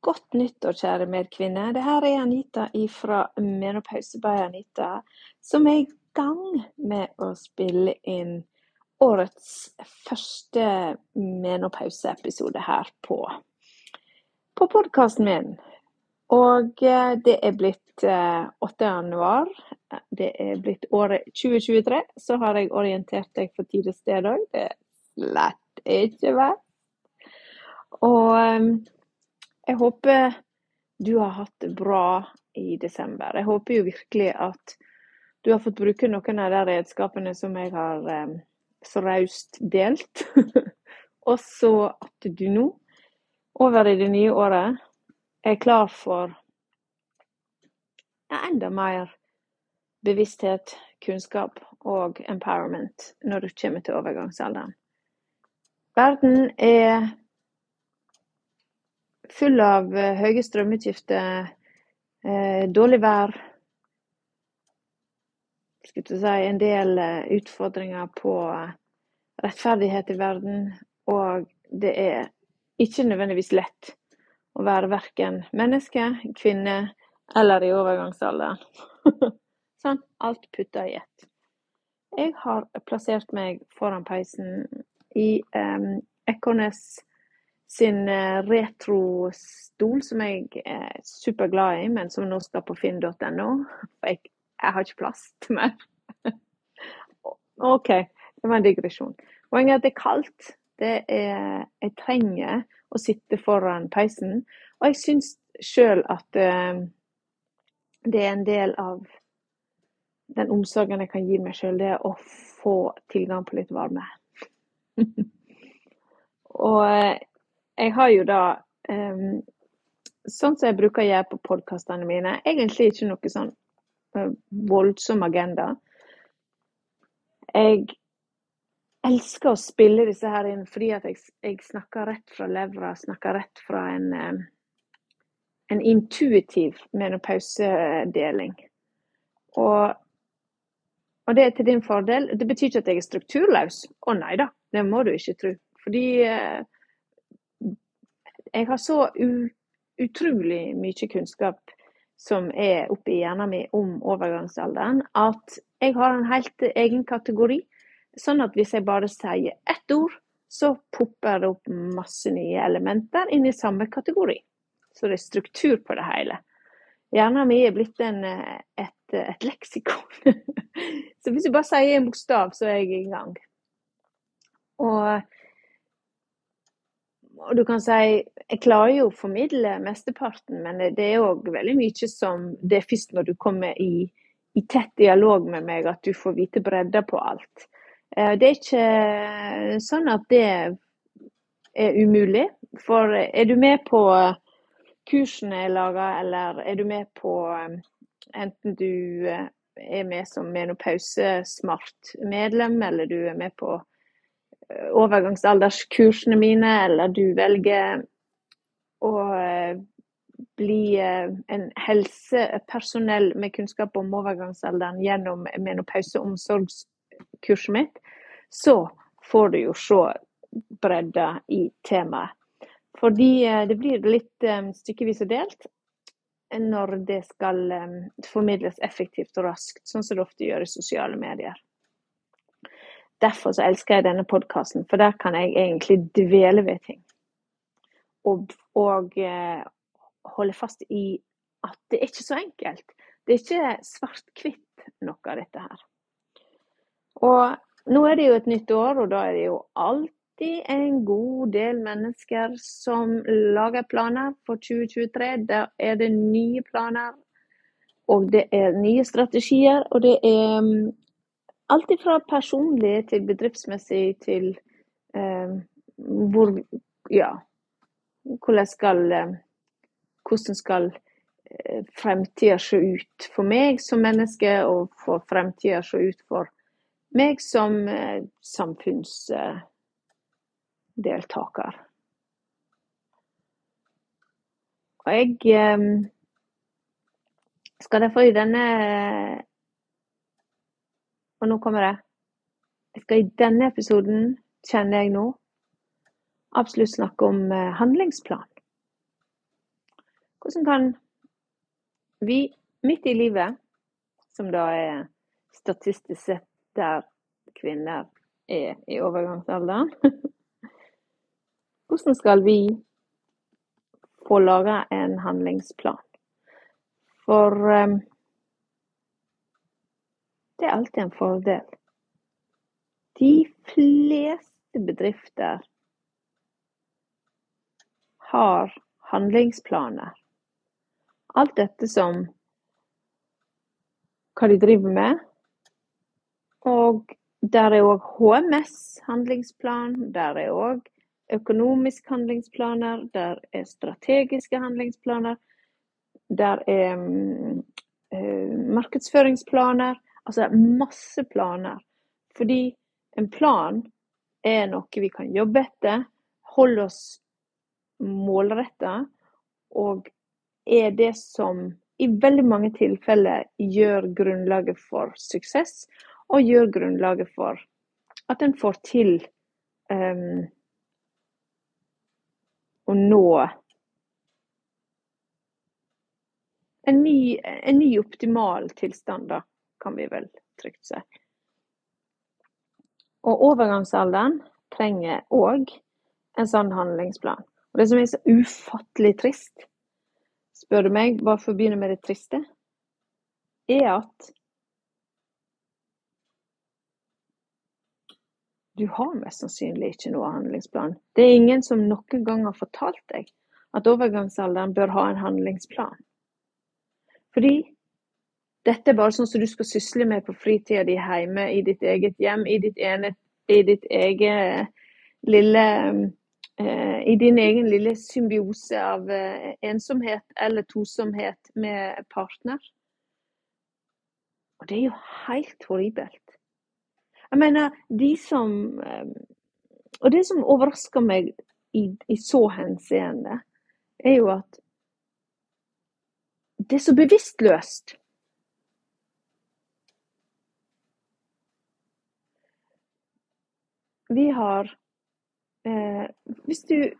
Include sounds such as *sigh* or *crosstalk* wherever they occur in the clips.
Godt nyttår, kjære medkvinne. Det her er Anita fra Menopause by Anita, som er i gang med å spille inn årets første menopauseepisode her på, på podkasten min. Og eh, det er blitt 8. Eh, januar. Det er blitt året 2023. Så har jeg orientert deg for tid og sted òg. Det er slett ikke verst. Og eh, jeg håper du har hatt det bra i desember. Jeg håper jo virkelig at du har fått bruke noen av de redskapene som jeg har um, så raust delt. *laughs* og så at du nå, over i det nye året, er klar for enda mer bevissthet, kunnskap og empowerment når du kommer til overgangsalderen. Verden er full av eh, høye strømutgifter, eh, dårlig vær skulle si, En del eh, utfordringer på rettferdighet i verden. Og det er ikke nødvendigvis lett å være verken menneske, kvinne eller i overgangsalderen. *laughs* sånn, alt putta i ett. Jeg har plassert meg foran peisen i um, Ekornes sin eh, retrostol, som jeg er superglad i, men som nå skal på finn.no. For jeg, jeg, har ikke plass til mer. *laughs* OK, det var en digresjon. Poenget er at det er kaldt. Det er, jeg trenger å sitte foran peisen. Og jeg syns sjøl at uh, det er en del av den omsorgen jeg kan gi meg sjøl, det er å få tilgang på litt varme. *laughs* og eh, jeg har jo da um, Sånn som jeg bruker å gjøre på podkastene mine, egentlig ikke noe sånn uh, voldsom agenda. Jeg elsker å spille disse her inn fordi at jeg, jeg snakker rett fra levra, snakker rett fra en, um, en intuitiv menopausedeling. Og, og det er til din fordel. Det betyr ikke at jeg er strukturløs. Å nei da, det må du ikke tro. Fordi uh, jeg har så utrolig mye kunnskap som er oppi hjernen min om overgangsalderen, at jeg har en helt egen kategori. Sånn at hvis jeg bare sier ett ord, så popper det opp masse nye elementer inn i samme kategori. Så det er struktur på det hele. Hjernen min er blitt en, et, et leksikon. *laughs* så hvis du bare sier en bokstav, så er jeg i gang. Og og du kan si Jeg klarer jo å formidle mesteparten, men det er òg veldig mye som Det er først når du kommer i, i, tett dialog med meg at du får vite bredda på alt. Eh, det er ikke sånn at det er umulig. For er du med på kursene jeg lager, eller er du med på eh, Enten du eh, er med som Menopause-smart medlem, eller du er med på overgangsalderskursene mine, eller du velger å eh, bli eh, en helsepersonell med kunnskap om overgangsalderen gjennom menopauseomsorgskurset mitt, så får du jo se bredda i temaet. Fordi eh, det blir litt stykkevis og delt når det skal formidles effektivt og raskt, sånn som det ofte gjør i sosiale medier. Derfor så elsker jeg denne podkasten, for der kan jeg egentlig dvele ved ting. Og, og eh, holde fast i at det er ikke så enkelt. Det er ikke svart-hvitt noe av dette her. Og nå er det jo et nytt år, og da er det jo alltid en god del mennesker som lager planer for 2023. Da er det nye planer, og det er nye strategier, og det er mm, Alt fra personlig til bedriftsmessig til eh, hvor Ja, hvordan skal, eh, hvordan skal eh, fremtida se ut for meg som menneske, og for fremtida se ut for meg som eh, samfunnsdeltaker. Og jeg eh, skal derfor i denne og nå kommer det. Jeg skal i denne episoden, kjenner jeg nå, absolutt snakke om eh, handlingsplan. hvordan kan vi midt i livet, som da er statistisk sett der kvinner er i overgangsalderen, *laughs* hvordan skal vi få laga en handlingsplan? For um, det er alltid en fordel. De fleste bedrifter har handlingsplaner. Alt dette som hva de driver med. Og der er òg HMS-handlingsplan. Der er òg økonomiske handlingsplaner. Der er strategiske handlingsplaner. Der er uh, markedsføringsplaner. Altså masse planer. Fordi en plan er noe vi kan jobbe etter, holde oss målretta, og er det som i veldig mange tilfeller gjør grunnlaget for suksess, og gjør grunnlaget for at en får til um, å nå en ny, en ny optimal tilstand, da, kan vi vel trygt si. Og overgangsalderen trenger òg en sånn handlingsplan. Og Det som er så ufattelig trist, spør du meg, bare for å begynne med det triste, er at du har mest sannsynlig ikke noe handlingsplan. Det er ingen som noen gang har fortalt deg at overgangsalderen bør ha en handlingsplan. Fordi dette er bare sånn som du skal sysle med på fritida di hjemme, i ditt eget hjem, i ditt, ene, i ditt eget lille Eh, i din egen lille symbiose av eh, ensomhet eller tosomhet med partner. Og det er jo helt horribelt. Jeg mener, de som eh, Og det som overrasker meg i, i så henseende, er jo at det er så bevisstløst. Vi har eh, Hvis du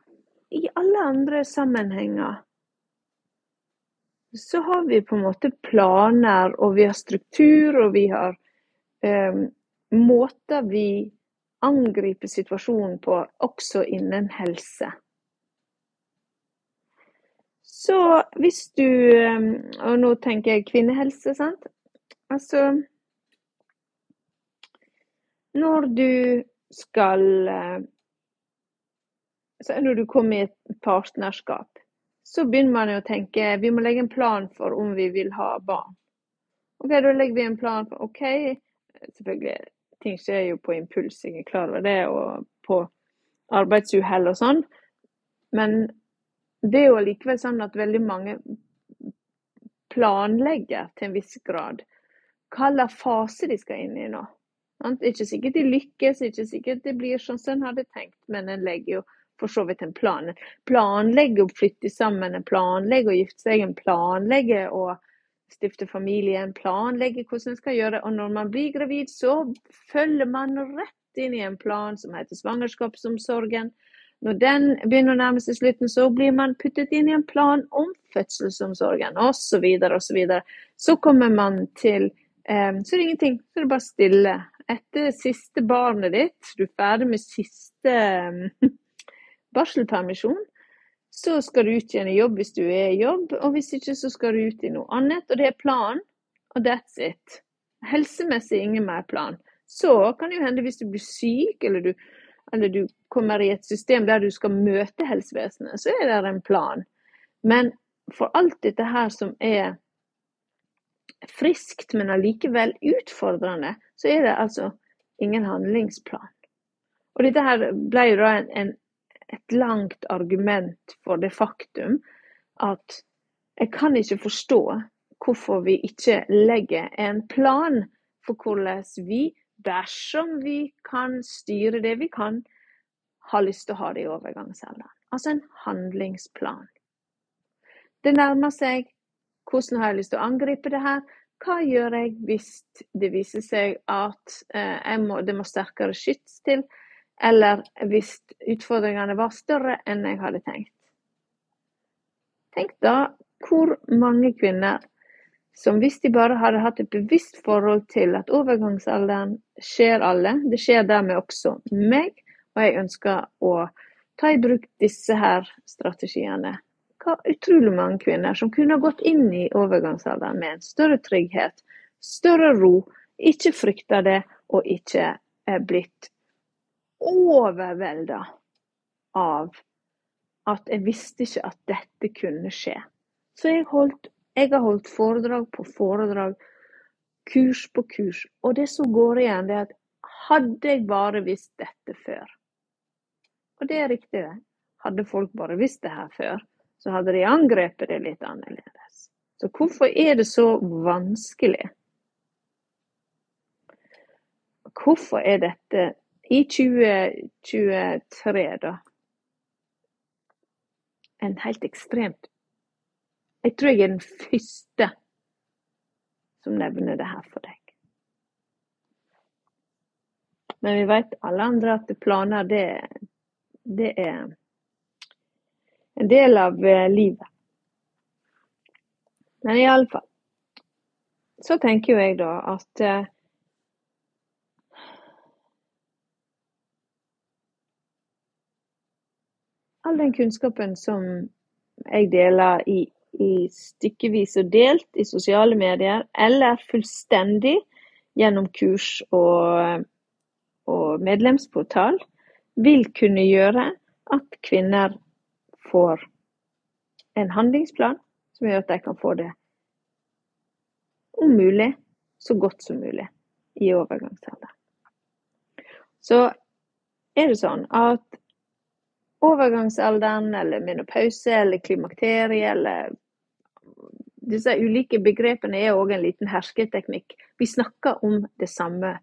i alle andre sammenhenger så har vi på en måte planer, og vi har struktur, og vi har eh, måter vi angriper situasjonen på, også innen helse. Så hvis du eh, Og nå tenker jeg kvinnehelse, sant. Altså Når du skal eh, når du kommer i et partnerskap, så begynner man å tenke vi må legge en plan for om vi vil ha barn. Ok, Da legger vi en plan for OK, selvfølgelig, ting skjer jo på impuls, jeg er klar over det, og på arbeidsuhell og sånn. Men det er jo allikevel sånn at veldig mange planlegger til en viss grad hva slags fase de skal inn i nå. Det er ikke sikkert de lykkes, ikke sikkert det blir sånn som en hadde tenkt, men en legger jo for så vidt en plan. En planlegger å flytte sammen, en planlegger å gifte seg, en planlegger å stifte familie, en planlegger hvordan en skal gjøre Og når man blir gravid, så følger man rett inn i en plan som heter svangerskapsomsorgen. Når den begynner å nærme seg slutten, så blir man puttet inn i en plan om fødselsomsorgen osv. osv. Så, videre. så kommer man til eh, Så er det ingenting. Så er det bare stille. Etter siste barnet ditt, du er ferdig med siste *laughs* barselpermisjon, så skal du ut igjen i jobb hvis du er i jobb, og hvis ikke så skal du ut i noe annet. Og det er planen, og that's it. Helsemessig ingen mer plan. Så kan det jo hende hvis du blir syk, eller du, eller du kommer i et system der du skal møte helsevesenet, så er det en plan. Men for alt dette her som er friskt, men allikevel utfordrende, så er det altså ingen handlingsplan. Og dette her ble jo da en, en et langt argument for det faktum at jeg kan ikke forstå hvorfor vi ikke legger en plan for hvordan vi, dersom vi kan styre det vi kan, har lyst til å ha det i overgangsalderen. Altså en handlingsplan. Det nærmer seg. Hvordan har jeg lyst til å angripe det her? Hva gjør jeg hvis det viser seg at eh, må, det må sterkere skyts til? eller hvis utfordringene var større enn jeg hadde tenkt. Tenk da hvor mange kvinner som hvis de bare hadde hatt et bevisst forhold til at overgangsalderen skjer alle, det skjer dermed også meg, og jeg ønsker å ta i bruk disse her strategiene. Hva utrolig mange kvinner som kunne gått inn i overgangsalderen med en større trygghet, større ro, ikke frykta det og ikke er blitt overvelda av at jeg visste ikke at dette kunne skje. Så jeg, holdt, jeg har holdt foredrag på foredrag, kurs på kurs. Og det som går igjen, det er at hadde jeg bare visst dette før Og det er riktig, det. Hadde folk bare visst det her før, så hadde de angrepet det litt annerledes. Så hvorfor er det så vanskelig? Hvorfor er dette i 2023, da, en helt ekstremt Jeg tror jeg er den første som nevner det her for deg. Men vi vet alle andre at planer, det, det er en del av eh, livet. Men iallfall så tenker jo jeg da at eh, all den kunnskapen som jeg deler i, i stykkevis og delt i sosiale medier, eller fullstendig gjennom kurs og, og medlemsportal, vil kunne gjøre at kvinner får en handlingsplan som gjør at de kan få det om mulig så godt som mulig i overgangsalderen. Så er det sånn at overgangsalderen eller menopause eller klimakterie eller disse ulike begrepene er òg en liten hersketeknikk. Vi snakker om det samme.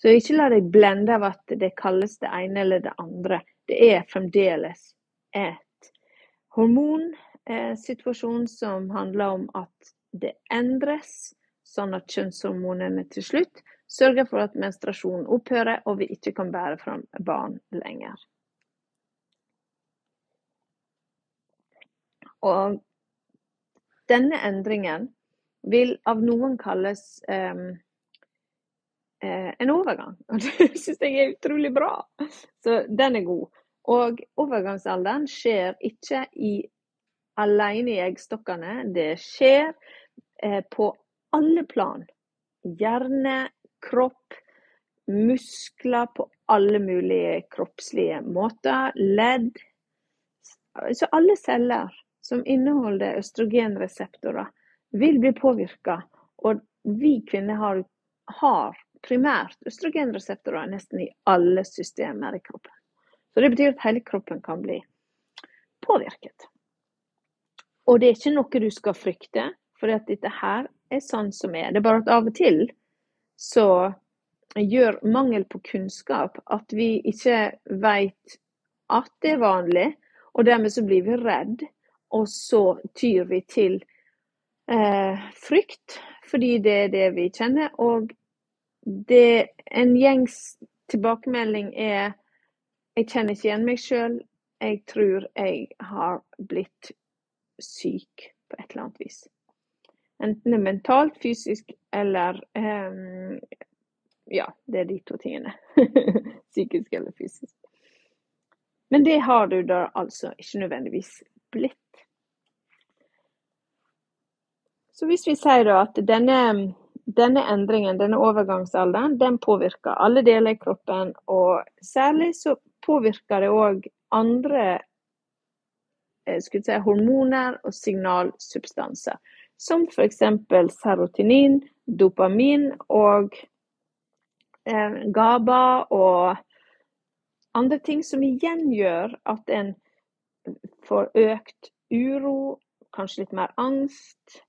Så ikke la deg blende av at det kalles det ene eller det andre. Det er fremdeles et hormonsituasjon som handler om at det endres, sånn at kjønnshormonene til slutt sørger for at menstruasjonen opphører og vi ikke kan bære fram barn lenger. Og denne endringen vil av noen kalles um, en overgang. *laughs* Og det syns jeg er utrolig bra. Så den er god. Og overgangsalderen skjer ikke i, alene i eggstokkene. Det skjer eh, på alle plan. Hjerne, kropp, muskler på alle mulige kroppslige måter. Ledd. Så alle celler som inneholder østrogenreseptorer, vil bli påvirka. Og vi kvinner har, har primært østrogenreseptorer nesten i alle systemer i kroppen. Så det betyr at hele kroppen kan bli påvirket. Og det er ikke noe du skal frykte, for dette her er sånn som er. Det er bare at av og til så gjør mangel på kunnskap at vi ikke vet at det er vanlig, og dermed så blir vi redd og så tyr vi til eh, frykt, fordi det er det vi kjenner. Og det, en gjengs tilbakemelding er jeg kjenner ikke igjen meg sjøl. Jeg tror jeg har blitt syk på et eller annet vis. Enten mentalt, fysisk eller um, Ja, det er de to tingene. *laughs* Psykisk eller fysisk. Men det har du da altså ikke nødvendigvis blitt. Så hvis vi sier da at denne, denne endringen, denne overgangsalderen, den påvirker alle deler i kroppen, og særlig så påvirker det òg andre eh, si, hormoner og signalsubstanser. Som f.eks. serotinin, dopamin og eh, GABA og andre ting som igjen gjør at en får økt uro, kanskje litt mer angst,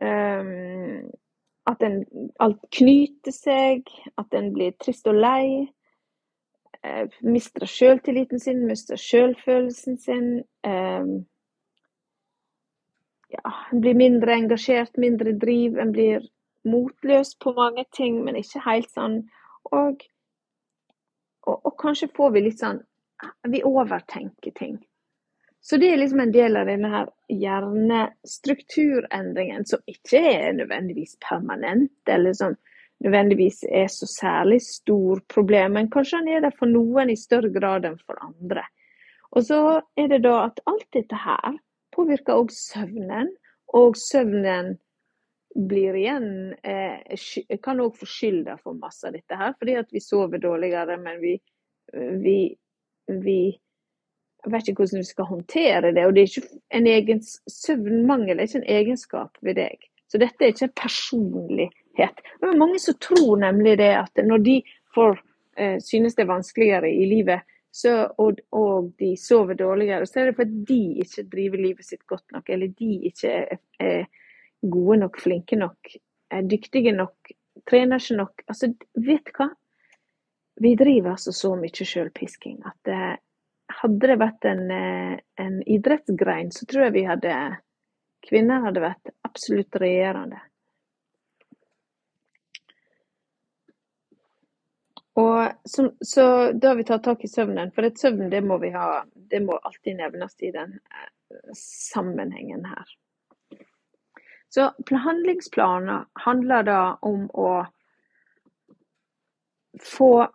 Um, at en, alt knyter seg, at en blir trist og lei. Uh, mister sjøltilliten sin, mister sjølfølelsen sin. Um, ja, en blir mindre engasjert, mindre driv. En blir motløs på mange ting, men ikke helt sånn. Og, og, og kanskje får vi litt sånn Vi overtenker ting. Så det er liksom en del av denne her hjernestrukturendringen som ikke er nødvendigvis permanent, eller som nødvendigvis er så særlig stor problem, men kanskje han er det for noen i større grad enn for andre. Og så er det da at alt dette her påvirker òg søvnen, og søvnen blir igjen eh, Kan òg få skylda for masse av dette her, fordi at vi sover dårligere, men vi, vi, vi vet ikke hvordan vi skal håndtere det. Og det er ikke en egen søvnmangel er ikke en egenskap ved deg. Så dette er ikke en Det er mange som tror nemlig det at når de får, eh, synes det er vanskeligere i livet, så, og, og, de sover dårligere, så er det fordi de ikke driver livet sitt godt nok, eller de ikke er, er gode nok, flinke nok, er dyktige nok, trener ikke nok. Altså, vet hva? Vi driver altså så mye sjølpisking at eh, hadde det vært en, eh, en idrettsgrein, så tror jeg vi hadde Kvinner hadde vært absolutt regjerende. Og så, så, da vi tatt tak i søvnen, for det søvn det må vi ha, det må alltid nevnes i den eh, sammenhengen her. Så handlingsplaner handler da om å få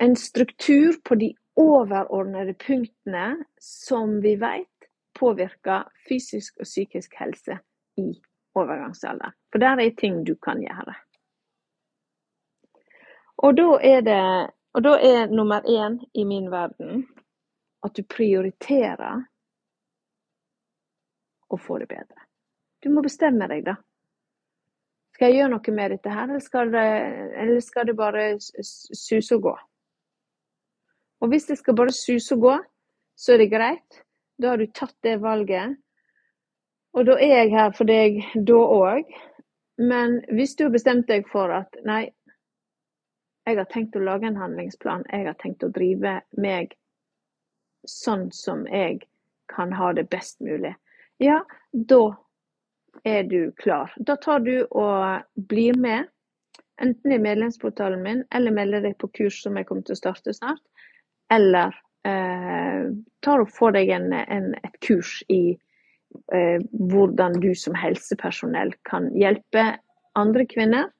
en struktur på de overordnede punktene som vi vet påvirker fysisk og psykisk helse i overgangsalderen. For der er ting du kan gjøre. Og da er det og da er nummer én i min verden at du prioriterer å få det bedre. Du må bestemme deg, da. Skal jeg gjøre noe med dette her, eller skal det, eller skal det bare suse og gå? Og hvis det skal bare suse og gå, så er det greit. Da har du tatt det valget. Og da er jeg her for deg da òg. Men hvis du har bestemt deg for at nei, jeg har tenkt å lage en handlingsplan. Jeg har tenkt å drive meg sånn som jeg kan ha det best mulig. Ja, da er du klar. Da tar du og blir med, enten i medlemsportalen min, eller melder deg på kurs som jeg kommer til å starte snart, eller eh, tar og får deg en, en, et kurs i eh, hvordan du som helsepersonell kan hjelpe andre kvinner,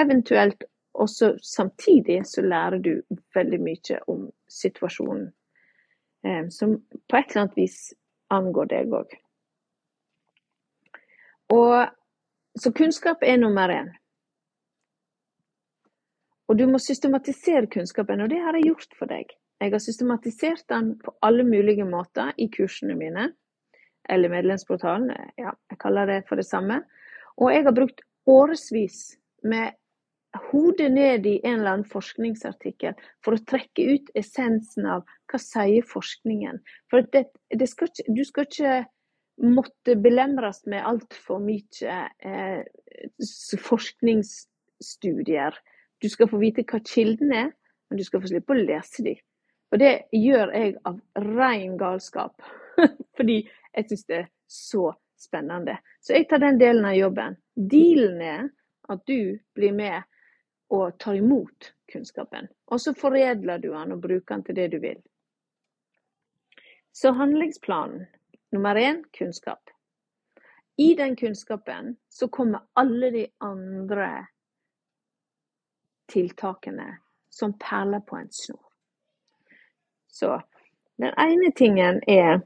eventuelt og så samtidig så lærer du veldig mye om situasjonen eh, som på et eller annet vis angår deg òg. Så kunnskap er nummer én. Og du må systematisere kunnskapen, og det har jeg gjort for deg. Jeg har systematisert den på alle mulige måter i kursene mine, eller medlemsportalen. Ja, jeg kaller det for det samme. Og jeg har brukt årevis med hodet ned i en eller annen forskningsartikkel for å trekke ut essensen av hva sier forskningen. For det, det skal ikke, du skal ikke måtte belemres med altfor mye eh, forskningsstudier. Du skal få vite hva kilden er, men du skal få slippe å lese dem. Og det gjør jeg av ren galskap. *laughs* Fordi jeg syns det er så spennende. Så jeg tar den delen av jobben. Dealen er at du blir med og tar imot kunnskapen. Og så foredler du den og bruker den til det du vil. Så handlingsplanen nummer én kunnskap. I den kunnskapen så kommer alle de andre tiltakene som perler på en snor. Så den ene tingen er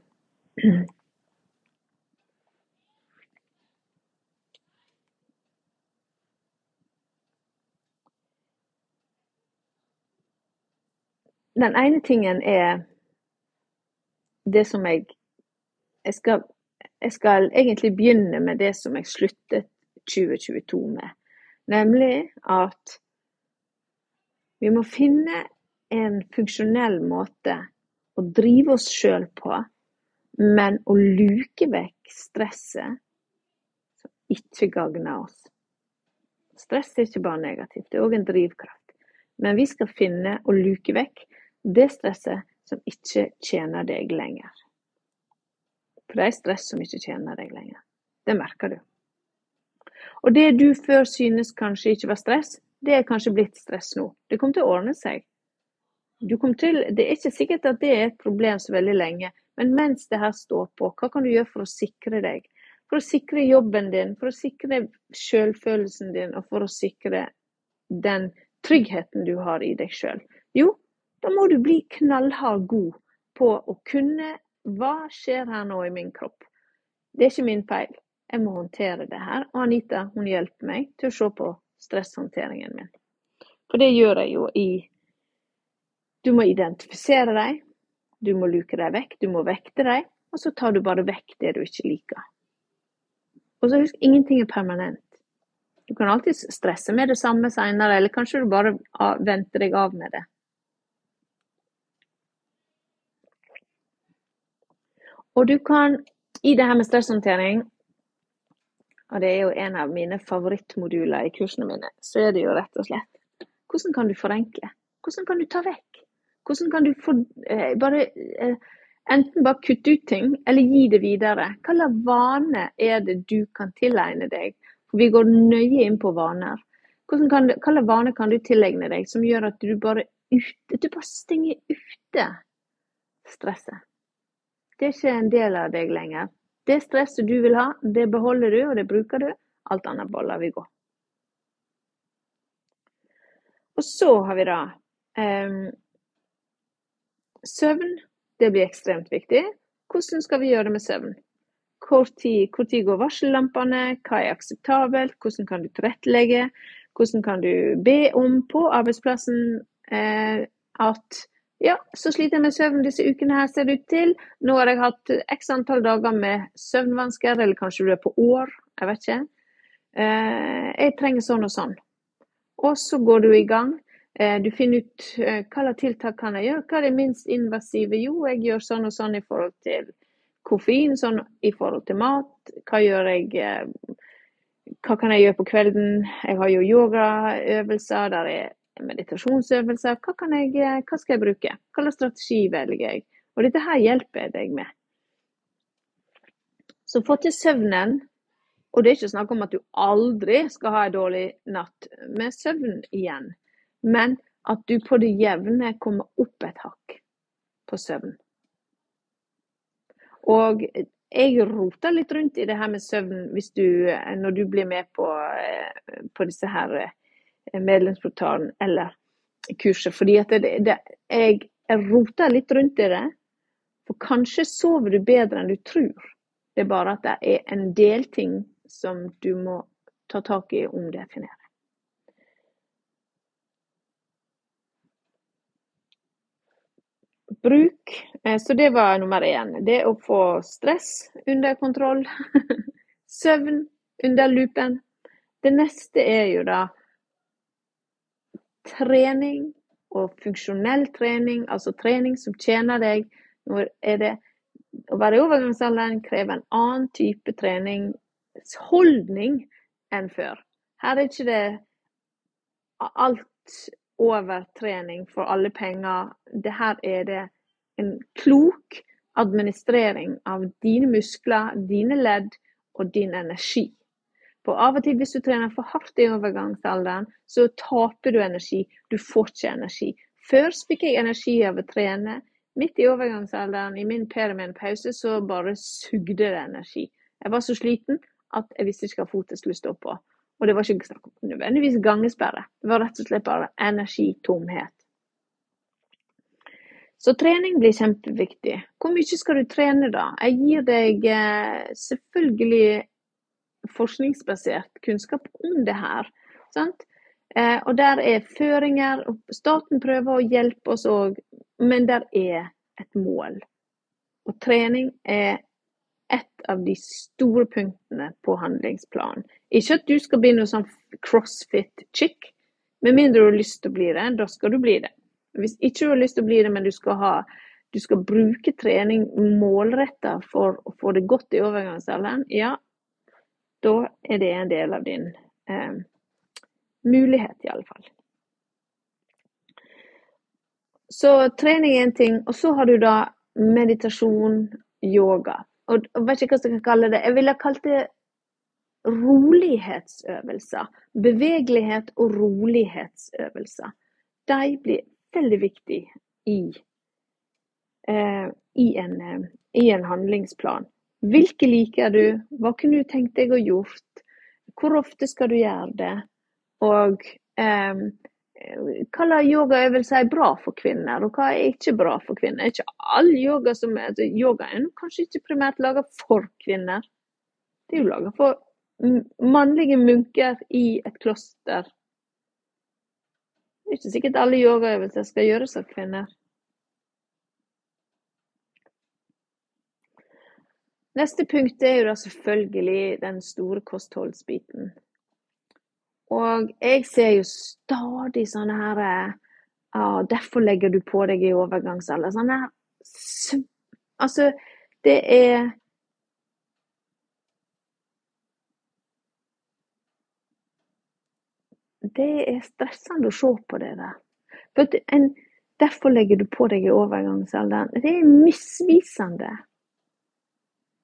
Den ene tingen er det som jeg jeg skal, jeg skal egentlig begynne med det som jeg sluttet 2022 med. Nemlig at vi må finne en funksjonell måte å drive oss sjøl på, men å luke vekk stresset som ikke gagner oss. Stress er ikke bare negativt, det er òg en drivkraft. Men vi skal finne og luke vekk det stresset som ikke tjener deg lenger. For det er stress som ikke tjener deg lenger. Det merker du. Og det du før synes kanskje ikke var stress, det er kanskje blitt stress nå. Det kommer til å ordne seg. Til, det er ikke sikkert at det er et problem så veldig lenge, Men mens det her står på, hva kan du gjøre for å sikre deg? For å sikre jobben din, for å sikre selvfølelsen din, og for å sikre den tryggheten du har i deg sjøl? Jo, da må du bli knallhard god på å kunne Hva skjer her nå i min kropp? Det er ikke min feil. Jeg må håndtere det her. Og Anita hun hjelper meg til å se på stresshåndteringen min. For det gjør jeg jo i Du må identifisere dem, du må luke dem vekk, du må vekte dem, og så tar du bare vekk det du ikke liker. Og så husk, ingenting er permanent. Du kan alltid stresse med det samme seinere, eller kanskje du bare venter deg av med det. Og du kan, i det her med stresshåndtering, og det er jo en av mine favorittmoduler i kursene mine, så er det jo rett og slett hvordan kan du forenkle? Hvordan kan du ta vekk? Hvordan kan du for, eh, bare eh, enten bare kutte ut ting, eller gi det videre? Hva slags vane er det du kan tilegne deg? For vi går nøye inn på vaner. Hva slags vane kan du tilegne deg som gjør at du bare, ut, du bare stenger ute stresset? Det er ikke en del av deg lenger. Det stresset du vil ha, det beholder du, og det bruker du. Alt annet bare lar vi gå. Og så har vi da um, søvn. Det blir ekstremt viktig. Hvordan skal vi gjøre det med søvn? Hvor tid, hvor tid går varsellampene? Hva er akseptabelt? Hvordan kan du tilrettelegge? Hvordan kan du be om på arbeidsplassen eh, at ja, så sliter jeg med søvn disse ukene her, ser det ut til. Nå har jeg hatt x antall dager med søvnvansker, eller kanskje du er på år, jeg vet ikke. Eh, jeg trenger sånn og sånn. Og så går du i gang. Eh, du finner ut eh, hva slags tiltak kan jeg gjøre. Hva er det minst invasive? Jo, jeg gjør sånn og sånn i forhold til koffein, sånn i forhold til mat. Hva gjør jeg Hva kan jeg gjøre på kvelden? Jeg har jo yogaøvelser der jeg meditasjonsøvelser. Hva, jeg, hva, skal jeg bruke? Hva slags strategi velger jeg? Og dette her hjelper jeg deg med. Så få til søvnen. Og det er ikke snakk om at du aldri skal ha en dårlig natt med søvn igjen, men at du på det jevne kommer opp et hakk på søvn. Og jeg roter litt rundt i det her med søvn du, når du blir med på, eh, på disse her medlemsportalen eller kurset. Fordi at det, det, jeg, roter litt rundt i det. For kanskje sover du bedre enn du tror. Det er bare at det er en del ting som du må ta tak i og omdefinere. Bruk. Eh, så det var nummer én. Det å få stress under kontroll. *laughs* Søvn under lupen. Det neste er jo da trening og funksjonell trening, altså trening som tjener deg. Når er det Å være i overgangsalderen krever en annen type treningsholdning enn før. Her er ikke det alt over trening for alle penger. Det her er det en klok administrering av dine muskler, dine ledd og din energi. For av og til hvis du trener for hardt i overgangsalderen, så taper du energi. Du får ikke energi. Før fikk jeg energi av å trene. Midt i overgangsalderen, i min perimenpause, så bare sugde det energi. Jeg var så sliten at jeg visste ikke hva fot skulle stå på. Og det var ikke snakk om nødvendigvis gangesperre. Det var rett og slett bare energitomhet. Så trening blir kjempeviktig. Hvor mye skal du trene da? Jeg gir deg eh, selvfølgelig forskningsbasert kunnskap om det her. Sant? Eh, og der er føringer. og Staten prøver å hjelpe oss òg, men der er et mål. Og trening er et av de store punktene på handlingsplanen. Ikke at du skal bli noe sånn crossfit-chick, med mindre du har lyst til å bli det. Da skal du bli det. Hvis ikke du har lyst til å bli det, men du skal, ha, du skal bruke trening målretta for å få det godt i overgangsalderen, ja, da er det en del av din eh, mulighet, i alle fall. Så trening er en ting, og så har du da meditasjon, yoga. Og jeg vet ikke hva jeg skal kalle det. Jeg ville kalt det rolighetsøvelser. Bevegelighet og rolighetsøvelser. De blir veldig viktige i eh, i, en, eh, i, en, handlingsplan. Hvilke liker du? Hva kunne du tenkt deg å gjort? Hvor ofte skal du gjøre det? Og eh, hva slags yogaøvelser er bra for kvinner, og hva er ikke bra for kvinner? Ikke all yoga som er, altså, Yoga er kanskje ikke primært laga for kvinner. Det er jo laga for mannlige munker i et kloster. Det er ikke sikkert alle yogaøvelser skal gjøres av kvinner. Neste punkt er jo da selvfølgelig den store kostholdsbiten. Og jeg ser jo stadig sånne her ja, Derfor legger du på deg i overgangsalder. Sånne her Altså, det er det er stressende å se på det der. For en, derfor legger du på deg i overgangsalderen. Det er misvisende.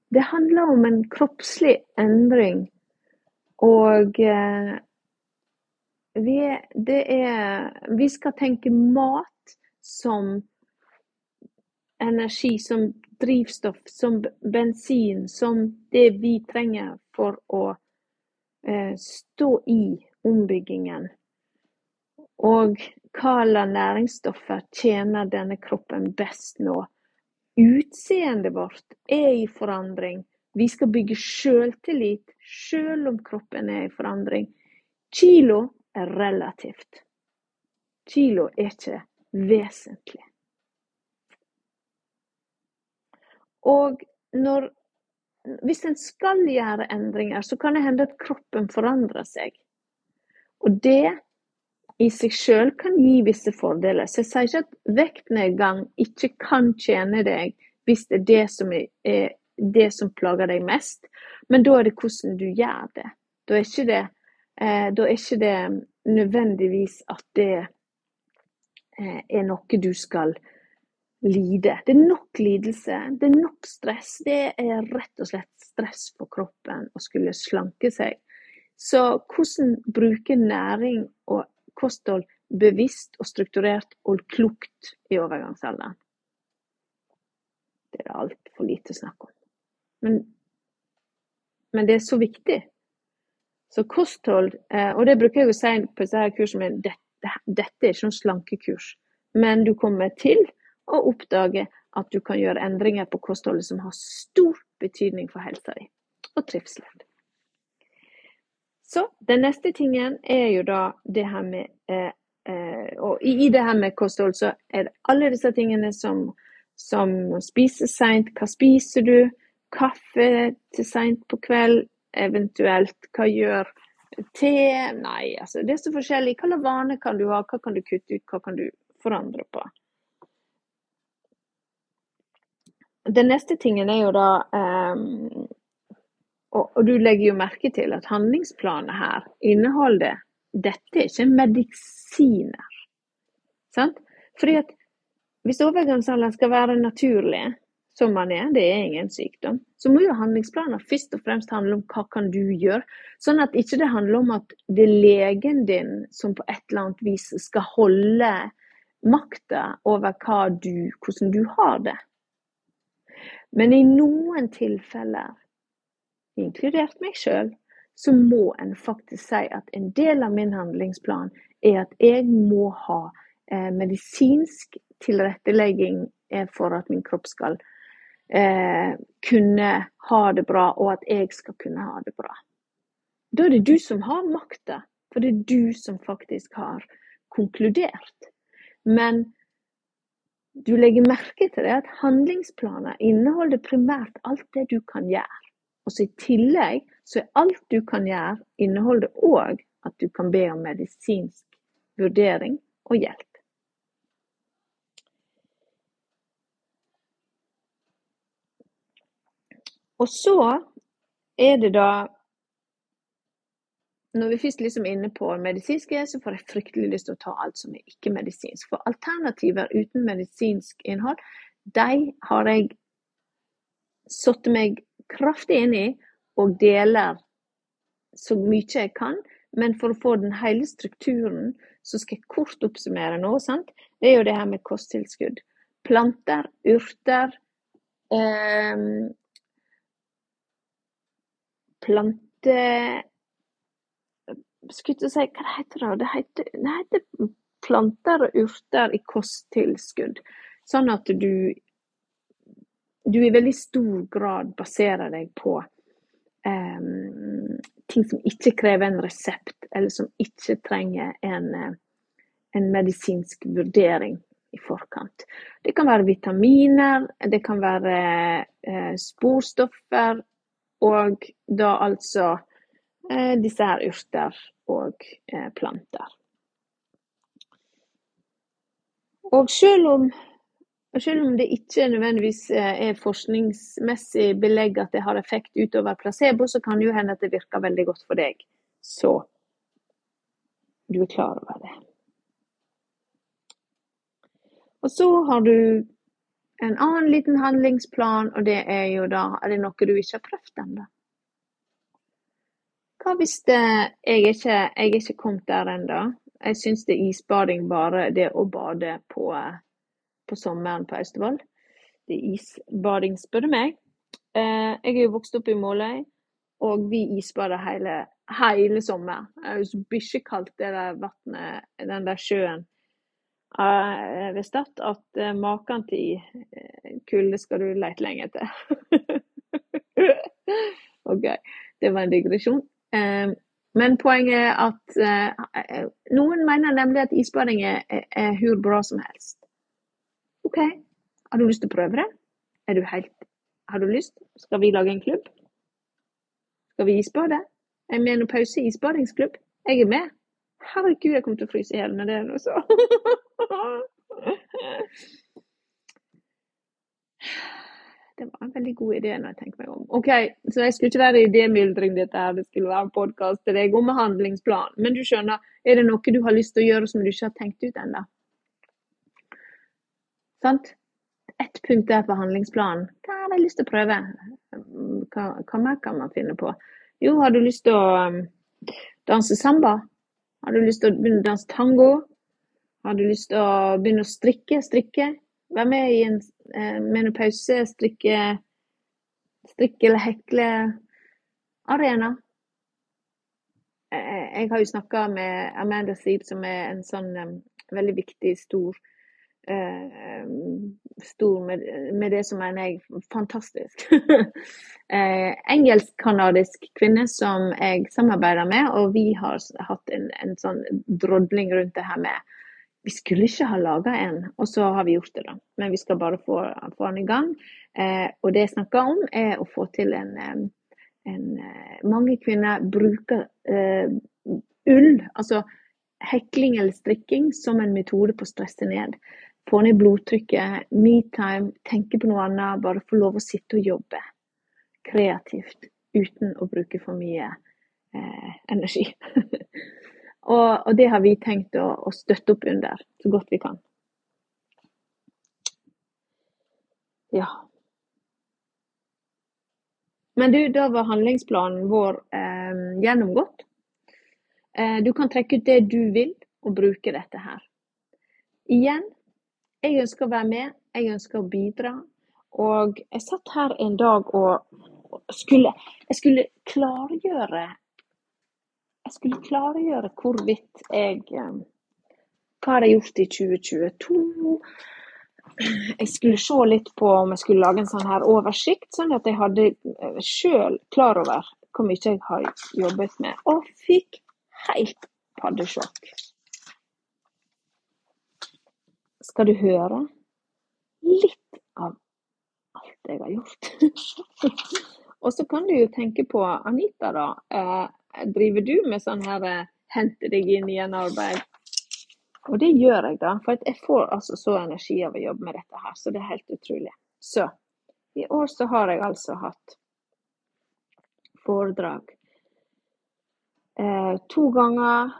Det handler om en kroppslig endring. Og eh, vi, er, vi skal tenke mat som energi, som drivstoff, som bensin, som det vi trenger for å eh, stå i ombyggingen, og hvilke næringsstoffer tjener denne kroppen best nå. Utseendet vårt er i forandring. Vi skal bygge sjøltillit sjøl om kroppen er i forandring. Kilo er relativt. Kilo er ikke vesentlig. Og når, hvis en skal gjøre endringer, så kan det hende at kroppen forandrer seg. Og det i seg sjøl kan gi visse fordeler. Så jeg sier ikke at vektnedgang ikke kan tjene deg hvis det er det som er det som plager deg mest, men da er det hvordan du gjør det. Da er ikke det, eh, er ikke det nødvendigvis at det eh, er noe du skal lide. Det er nok lidelse, det er nok stress. Det er rett og slett stress for kroppen å skulle slanke seg. Så hvordan bruke næring og kosthold bevisst og strukturert og klokt i overgangsalderen? Det er det altfor lite snakk om. Men, men, det er så viktig. Så kosthold, eh, og det bruker jeg å si på disse kursene, dette, dette er ikke noen slankekurs. Men du kommer til å oppdage at du kan gjøre endringer på kostholdet som har stor betydning for helsa di og trivselen. Så den neste tingen er jo da det her med eh, eh, Og i, det her med kosthold så er det alle disse tingene som, som spiser seint. Hva spiser du? Kaffe til seint på kveld? Eventuelt hva gjør te? Nei, altså det er så forskjellig. Hva slags vaner kan du ha? Hva kan du kutte ut? Hva kan du forandre på? Den neste tingen er jo da um, og, og, du legger jo merke til at handlingsplanen her inneholder Dette er ikke medisiner. Sant? Fordi at hvis overgangsalderen skal være naturlig, som man er, det er ingen sykdom, så må jo handlingsplaner først og fremst handle om hva kan du gjøre. Sånn at ikke det handler om at det er legen din som på et eller annet vis skal holde makta over du, hvordan du har det. Men i noen tilfeller inkludert meg sjøl, så må en faktisk si at en del av min handlingsplan er at jeg må ha eh, medisinsk tilrettelegging eh, for at min kropp skal eh, kunne ha det bra, og at jeg skal kunne ha det bra. Da er det du som har makta, for det er du som faktisk har konkludert. Men du legger merke til det at handlingsplaner inneholder primært alt det du kan gjøre. Og så I tillegg så er alt du kan gjøre, inneholder òg at du kan be om medisinsk vurdering og hjelp. Og så er det da Når vi først liksom inne på medisinske, så får jeg fryktelig lyst til å ta alt som er ikke-medisinsk. For alternativer uten medisinsk innhold, de har jeg satt meg kraftig inn i og deler så mye jeg kan. Men for å få den hele strukturen, så skal jeg kort oppsummere nå. Sant? Det er jo det her med kosttilskudd. planter, urter eh, Plante... Skulle ikke si Hva heter det? Det heter, det heter planter og urter i kosttilskudd. Sånn at du du i veldig stor grad baserer deg på um, ting som ikke krever en resept, eller som ikke trenger en, eh, en, medisinsk vurdering i forkant. Det kan være vitaminer, det kan være uh, sporstoffer, og da altså uh, disse her urter og uh, planter. Og selv om og selv om det ikke nødvendigvis eh, er forskningsmessig belegg at det har effekt utover placebo, så kan det jo hende at det virker veldig godt for deg. Så du er klar over det. Og så har du en annen liten handlingsplan, og det er jo da Er det noe du ikke har prøvd ennå? Hva hvis det, jeg, ikke, jeg er ikke kommet der ennå? Jeg syns det er isbading bare det å bade på eh, på sommeren på Austevoll. Det er isbading, spør du meg. Eh, jeg er jo vokst opp i Måløy, og vi isbader hele, hele sommeren. Det er jo så bikkjekaldt det der vannet, den der sjøen eh, ved Stad, at eh, maken til kulde skal du lete lenge etter. *laughs* OK, det var en digresjon. Men poenget er at noen mener nemlig at isbading er, er hvor bra som helst. OK, har du lyst til å prøve det? Er du helt Har du lyst? Skal vi lage en klubb? Skal vi isbade? En i isbadingsklubb? Jeg er med. Herregud, jeg kommer til å fryse i hjel med det nå, så. Det var en veldig god idé når jeg tenker meg om. OK, så jeg skulle ikke være idémyldring, dette her. Det skulle være en podkast til deg om handlingsplan. Men du skjønner, er det noe du har lyst til å gjøre som du ikke har tenkt ut ennå? Sant? Ett punkt der på handlingsplanen. Hva har jeg lyst til å prøve? Hva, hva mer kan man finne på? Jo, har du lyst til å um, danse samba? Har du lyst til å begynne å danse tango? Har du lyst til å begynne å strikke? Strikke? Vær med i en eh, menopause, strikke, strikke eller hekle arena. Eh, jeg har jo snakka med Amanda Sleep, som er en sånn um, veldig viktig, stor eh, stor med, med, det som mener jeg fantastisk. *laughs* eh, Engelsk-kanadisk kvinne som jeg samarbeider med, og vi har hatt en, en sånn drodling rundt det her med vi skulle ikke ha laga en, og så har vi gjort det, da. Men vi skal bare få, få den i gang. Eh, og det jeg snakker om, er å få til en, en eh, Mange kvinner bruker eh, ull, altså hekling eller strikking, som en metode på å stresse ned få ned blodtrykket, metime, tenke på noe annet, bare få lov å sitte og jobbe kreativt uten å bruke for mye eh, energi. *laughs* og, og, det har vi tenkt å, å, støtte opp under så godt vi kan. Ja. Men du, da var handlingsplanen vår eh, gjennomgått. Eh, du kan trekke ut det du vil, og bruke dette her. Igjen jeg ønsker å være med, jeg ønsker å bidra. Og jeg satt her en dag og skulle, jeg skulle klargjøre Jeg skulle klargjøre hvorvidt jeg eh, Hva har jeg gjort i 2022? Jeg skulle se litt på om jeg skulle lage en sånn her oversikt, sånn at jeg hadde eh, sjøl klar over hvor mye jeg har jobbet med. Og fikk helt paddesjokk skal du høre litt av alt jeg har gjort. *laughs* og så kan du jo tenke på Anita, da. Eh, driver du med sånn her eh, hente deg inn i en arbeid? Og det gjør jeg, da. For jeg får altså så energi av å jobbe med dette her, så det er helt utrolig. Så i år så har jeg altså hatt foredrag eh, to ganger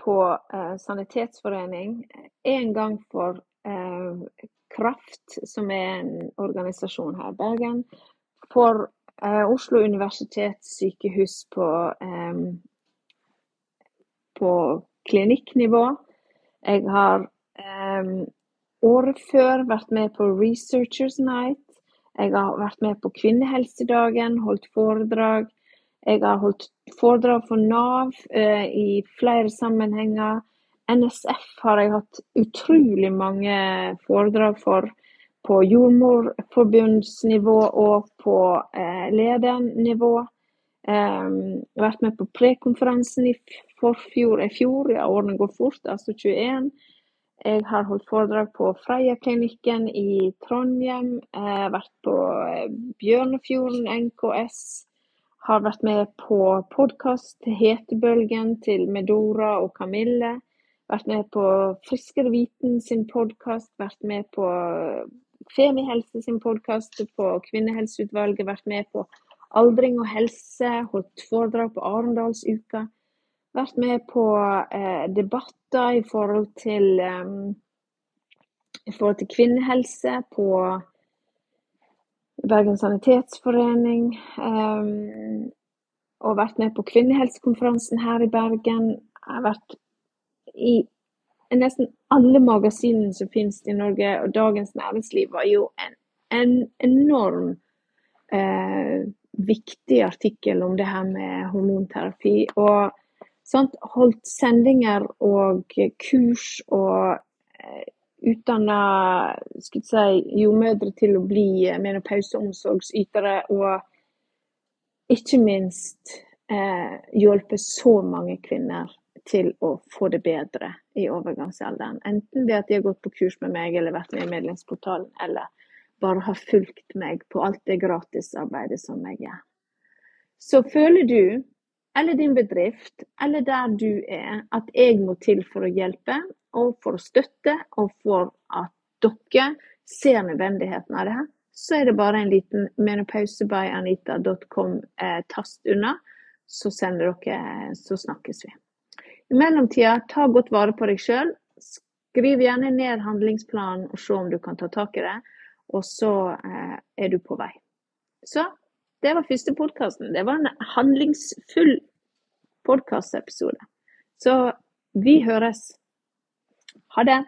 på eh, Sanitetsforening. En gang for eh, Kraft, som er en organisasjon her i Bergen. For eh, Oslo universitetssykehus på, eh, på klinikknivå. Jeg har eh, året før vært med på Researchers Night. Jeg har vært med på Kvinnehelsedagen, holdt foredrag. Jeg har holdt foredrag for Nav eh, i flere sammenhenger. NSF har jeg hatt utrolig mange foredrag for på jordmorforbundsnivå og på eh, ledernivå. Eh, vært med på prekonferansen i forfjor, i fjor, ja årene går fort, altså 21. Jeg har holdt foredrag på Freia-klinikken i Trondheim. Har vært på eh, Bjørnefjorden NKS. Har vært med på podkast til Hetebølgen til Medora og Kamille. Vært med på Friskere viten sin podkast. Vært med på Femihelse sin podkast, på Kvinnehelseutvalget. Vært med på Aldring og helse. Holdt foredrag på Arendalsuka vært med på eh, debatter i forhold til um, i forhold til kvinnehelse på Bergen sanitetsforening. Um, og vært med på kvinnehelsekonferansen her i Bergen. Jeg har vært i nesten alle magasinene som finnes i Norge, og Dagens Næringsliv var jo en, en enorm eh, viktig artikkel om det her med hormonterapi. Og Sant? Holdt sendinger og kurs og eh, utdanna si, jordmødre til å bli menopauseomsorgsytere. Og ikke minst eh, hjulpet så mange kvinner til å få det bedre i overgangsalderen. Enten det at de har gått på kurs med meg eller vært med i medlemsportalen, eller bare har fulgt meg på alt det gratisarbeidet som jeg gjør. Så føler du eller din bedrift, eller der du er, at jeg må til for å hjelpe og for støtte, og for at dere ser nødvendigheten av det her, så er det bare en liten menopausebyanita.com-tast eh, unna. Så sender dere, så snakkes vi. I mellomtida, ta godt vare på deg sjøl. Skriv gjerne ned handlingsplanen og se om du kan ta tak i det. Og så eh, er du på vei. Så det var første podkasten. Det var en handlingsfull podkastepisode. Så vi høres. Ha det.